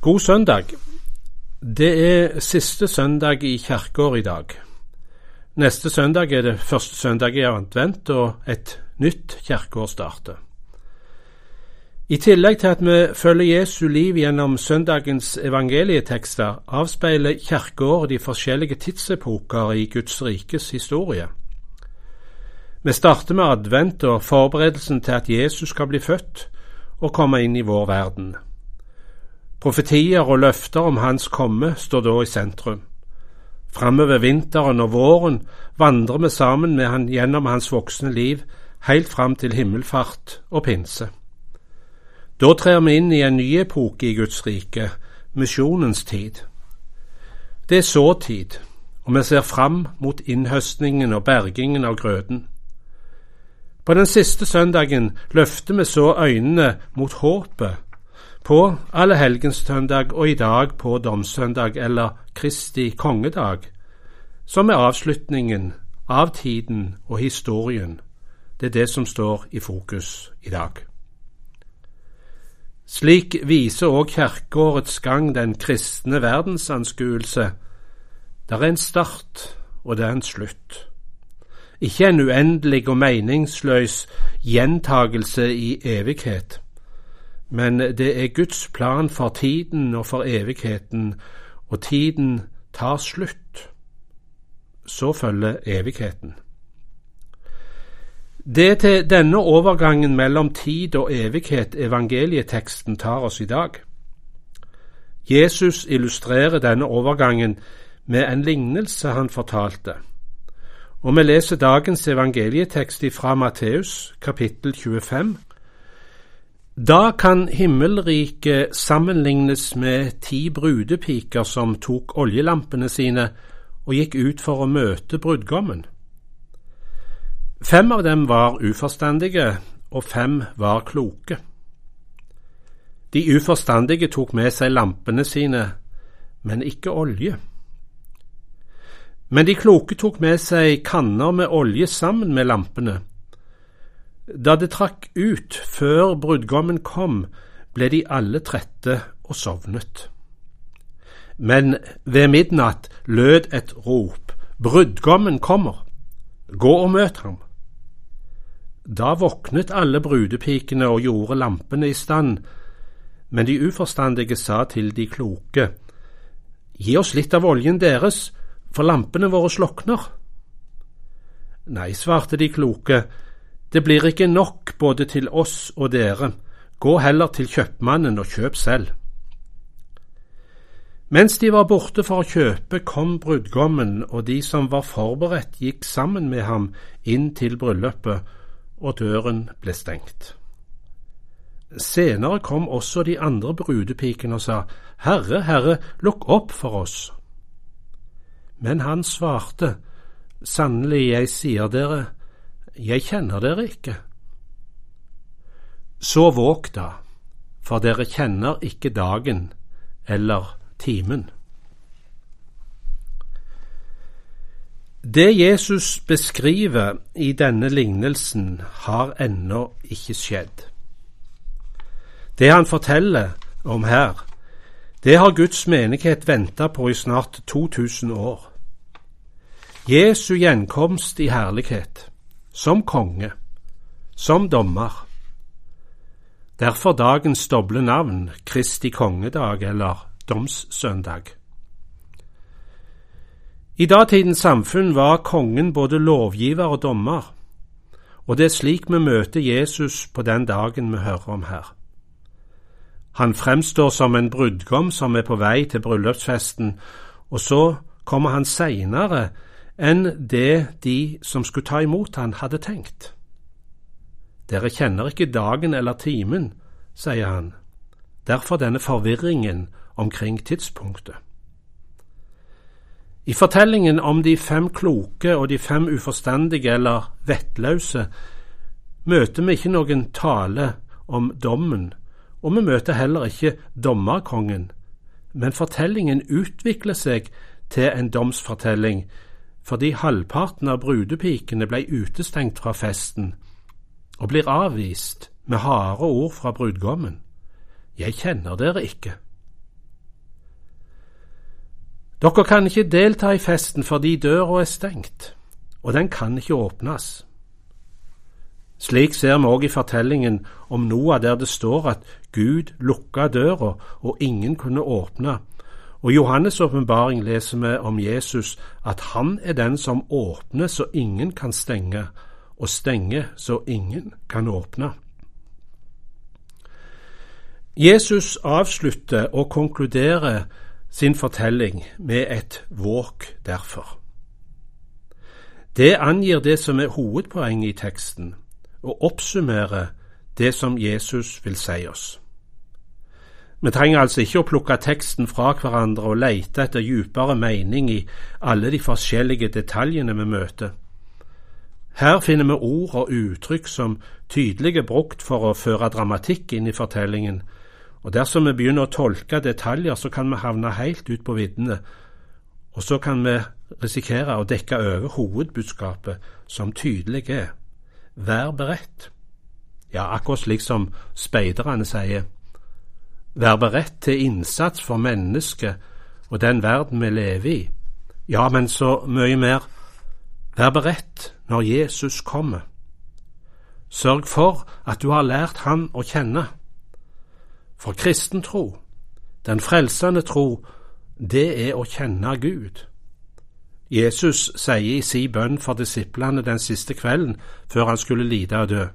God søndag. Det er siste søndag i kirkeår i dag. Neste søndag er det første søndag i advent, og et nytt kirkeår starter. I tillegg til at vi følger Jesu liv gjennom søndagens evangelietekster, avspeiler kirkeåret de forskjellige tidsepoker i Guds rikes historie. Vi starter med advent og forberedelsen til at Jesus skal bli født og komme inn i vår verden. Profetier og løfter om hans komme står da i sentrum. Framover vinteren og våren vandrer vi sammen med han gjennom hans voksne liv, helt fram til himmelfart og pinse. Da trer vi inn i en ny epoke i Guds rike, misjonens tid. Det er såtid, og vi ser fram mot innhøstningen og bergingen av grøden. På den siste søndagen løfter vi så øynene mot håpet på allehelgenssøndag og i dag på domssøndag eller Kristi kongedag, som er avslutningen av tiden og historien. Det er det som står i fokus i dag. Slik viser òg kirkeårets gang den kristne verdensanskuelse. Det er en start, og det er en slutt. Ikke en uendelig og meningsløs gjentagelse i evighet men det er Guds plan for tiden og for evigheten, og tiden tar slutt. Så følger evigheten. Det er til denne overgangen mellom tid og evighet evangelieteksten tar oss i dag. Jesus illustrerer denne overgangen med en lignelse han fortalte, og vi leser dagens evangelietekst fra Matteus kapittel 25 da kan himmelriket sammenlignes med ti brudepiker som tok oljelampene sine og gikk ut for å møte brudgommen. Fem av dem var uforstandige, og fem var kloke. De uforstandige tok med seg lampene sine, men ikke olje. Men de kloke tok med seg kanner med olje sammen med lampene da det trakk ut før brudgommen kom, ble de alle trette og sovnet. Men ved midnatt lød et rop, Brudgommen kommer, gå og møt ham. Da våknet alle brudepikene og gjorde lampene i stand, men de uforstandige sa til de kloke, Gi oss litt av oljen deres, for lampene våre slokner. Nei, svarte de kloke, det blir ikke nok både til oss og dere, gå heller til kjøpmannen og kjøp selv. Mens de var borte for å kjøpe, kom brudgommen, og de som var forberedt, gikk sammen med ham inn til bryllupet, og døren ble stengt. Senere kom også de andre brudepikene og sa, Herre, Herre, lukk opp for oss. Men han svarte, Sannelig, jeg sier dere, jeg kjenner dere ikke. Så våg da, for dere kjenner ikke dagen eller timen. Det Jesus beskriver i denne lignelsen, har ennå ikke skjedd. Det han forteller om her, det har Guds menighet venta på i snart 2000 år. Jesu gjenkomst i herlighet som konge, som dommer. Derfor dagens doble navn, Kristi kongedag eller domssøndag. I datidens samfunn var kongen både lovgiver og dommer, og det er slik vi møter Jesus på den dagen vi hører om her. Han fremstår som en brudgom som er på vei til bryllupsfesten, og så kommer han seinere enn det de som skulle ta imot han hadde tenkt. Dere kjenner ikke dagen eller timen, sier han, derfor denne forvirringen omkring tidspunktet. I fortellingen om de fem kloke og de fem uforstandige eller vettløse møter vi ikke noen tale om dommen, og vi møter heller ikke dommerkongen, men fortellingen utvikler seg til en domsfortelling fordi halvparten av brudepikene ble utestengt fra festen og blir avvist med harde ord fra brudgommen. Jeg kjenner dere ikke. Dere kan ikke delta i festen fordi døra er stengt, og den kan ikke åpnes. Slik ser vi òg i fortellingen om Noah der det står at Gud lukka døra og ingen kunne åpne. Og Johannes' åpenbaring leser vi om Jesus at han er den som åpner så ingen kan stenge, og stenge så ingen kan åpne. Jesus avslutter og konkluderer sin fortelling med et våk derfor. Det angir det som er hovedpoenget i teksten, og oppsummerer det som Jesus vil si oss. Vi trenger altså ikke å plukke teksten fra hverandre og lete etter djupere mening i alle de forskjellige detaljene vi møter. Her finner vi ord og uttrykk som tydelig er brukt for å føre dramatikk inn i fortellingen, og dersom vi begynner å tolke detaljer, så kan vi havne helt ut på viddene, og så kan vi risikere å dekke over hovedbudskapet, som tydelig er vær beredt. Ja, akkurat slik som speiderne sier, vær beredt til innsats for mennesket og den verden vi lever i. Ja, men så mye mer, vær beredt når Jesus kommer. Sørg for at du har lært Han å kjenne. For kristen tro, den frelsende tro, det er å kjenne Gud. Jesus sier i si bønn for disiplene den siste kvelden før han skulle lide og dø.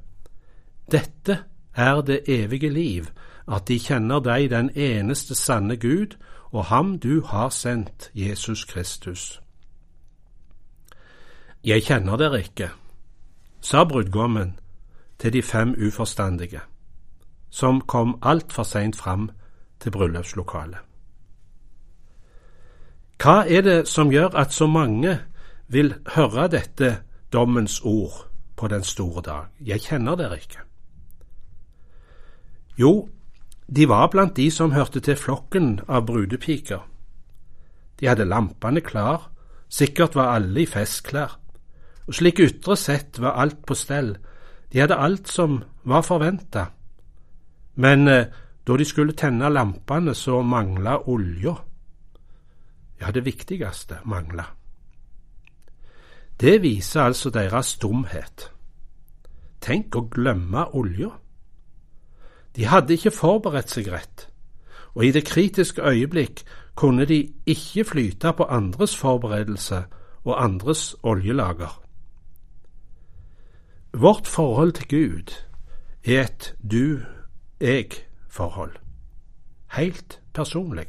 Dette er det evige liv, at de kjenner deg, den eneste sanne Gud, og ham du har sendt, Jesus Kristus. Jeg kjenner dere ikke, sa brudgommen til de fem uforstandige som kom altfor seint fram til bryllupslokalet. Hva er det som gjør at så mange vil høre dette dommens ord på den store dag? Jeg kjenner dere ikke. Jo, de var blant de som hørte til flokken av brudepiker. De hadde lampene klar, sikkert var alle i festklær, og slik ytre sett var alt på stell, de hadde alt som var forventa men eh, da de skulle tenne lampene, så mangla olja. Ja, det viktigste mangla. Det viser altså deres dumhet. Tenk å glemme olja. De hadde ikke forberedt seg rett, og i det kritiske øyeblikk kunne de ikke flyte på andres forberedelse og andres oljelager. Vårt forhold til Gud er et du jeg-forhold. Helt personlig.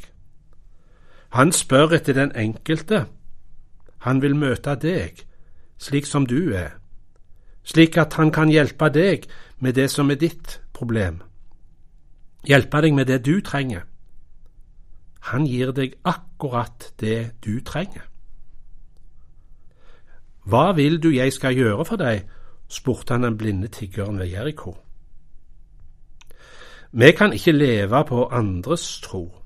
Han spør etter den enkelte. Han vil møte deg slik som du er, slik at han kan hjelpe deg med det som er ditt problem, hjelpe deg med det du trenger. Han gir deg akkurat det du trenger. Hva vil du jeg skal gjøre for deg? spurte han den blinde tiggeren ved Jeriko. Vi kan ikke leve på andres tro.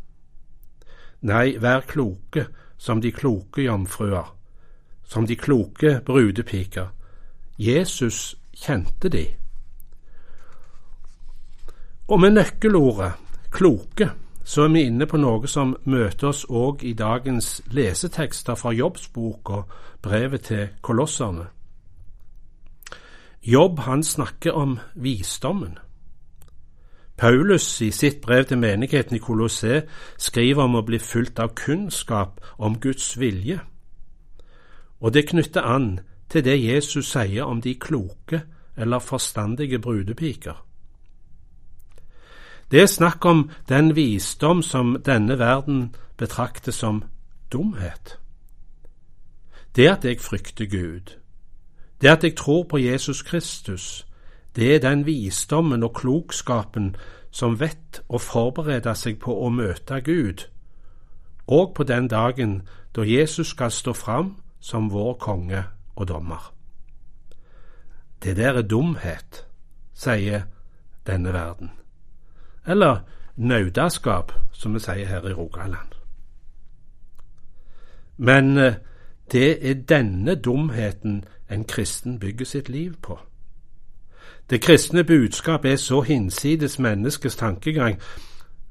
Nei, vær kloke som de kloke jomfruer, som de kloke brudepiker. Jesus kjente de. Og med nøkkelordet kloke så er vi inne på noe som møter oss òg i dagens lesetekster fra Jobbs bok og brevet til kolosserne. Jobb han snakker om visdommen. Paulus i sitt brev til menigheten i Kolossé skriver om å bli fulgt av kunnskap om Guds vilje, og det knytter an til det Jesus sier om de kloke eller forstandige brudepiker. Det er snakk om den visdom som denne verden betrakter som dumhet. Det at jeg frykter Gud, det at jeg tror på Jesus Kristus, det er den visdommen og klokskapen som vet å forberede seg på å møte Gud, og på den dagen da Jesus skal stå fram som vår konge og dommer. Det der er dumhet, sier denne verden. Eller naudaskap, som vi sier her i Rogaland. Men eh, det er denne dumheten en kristen bygger sitt liv på. Det kristne budskap er så hinsides menneskets tankegang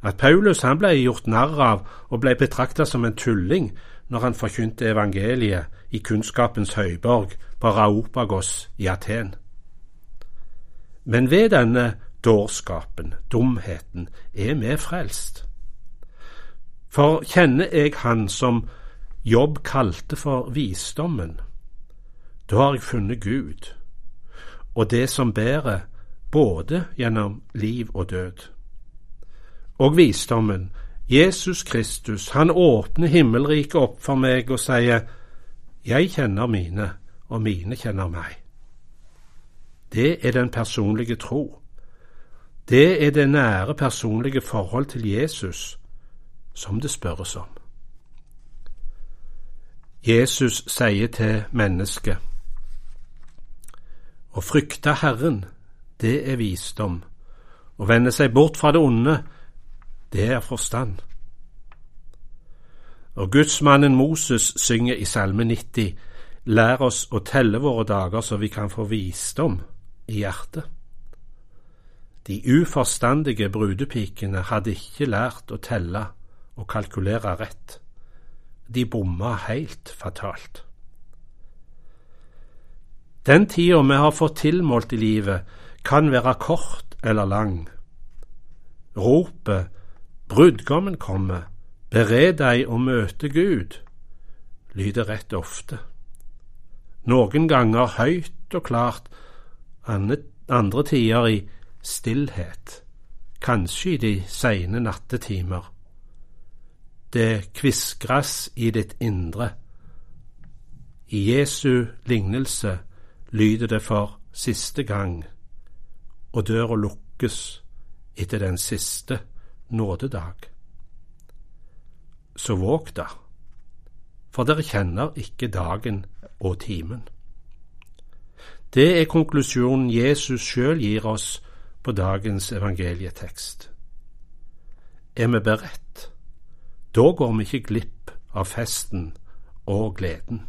at Paulus han ble gjort narr av og ble betrakta som en tulling når han forkynte evangeliet i kunnskapens høyborg på Raopagos i Aten. Men ved denne dårskapen, dumheten, er vi frelst. For kjenner jeg Han som Jobb kalte for visdommen, da har jeg funnet Gud, og det som bærer både gjennom liv og død. Og visdommen, Jesus Kristus, han åpner himmelriket opp for meg og sier, Jeg kjenner mine, og mine kjenner meg. Det er den personlige tro. Det er det nære personlige forhold til Jesus som det spørres om. Jesus sier til mennesket Å frykte Herren, det er visdom. Å vende seg bort fra det onde, det er forstand. Og gudsmannen Moses synger i Salme 90, Lær oss å telle våre dager så vi kan få visdom i hjertet. De uforstandige brudepikene hadde ikke lært å telle og kalkulere rett. De bomma helt fatalt. Den tida vi har fått tilmålt i livet, kan være kort eller lang. Ropet Brudgommen kommer, bered deg å møte Gud, lyder rett ofte. Noen ganger høyt og klart, andre tider i stillhet, kanskje i de seine nattetimer. Det kviskres i ditt indre. I Jesu lignelse lyder det for siste gang, og døra lukkes etter den siste nådedag. Så våg da, for dere kjenner ikke dagen og timen. Det er konklusjonen Jesus sjøl gir oss på dagens evangelietekst. Er vi beredt, da går vi ikke glipp av festen og gleden.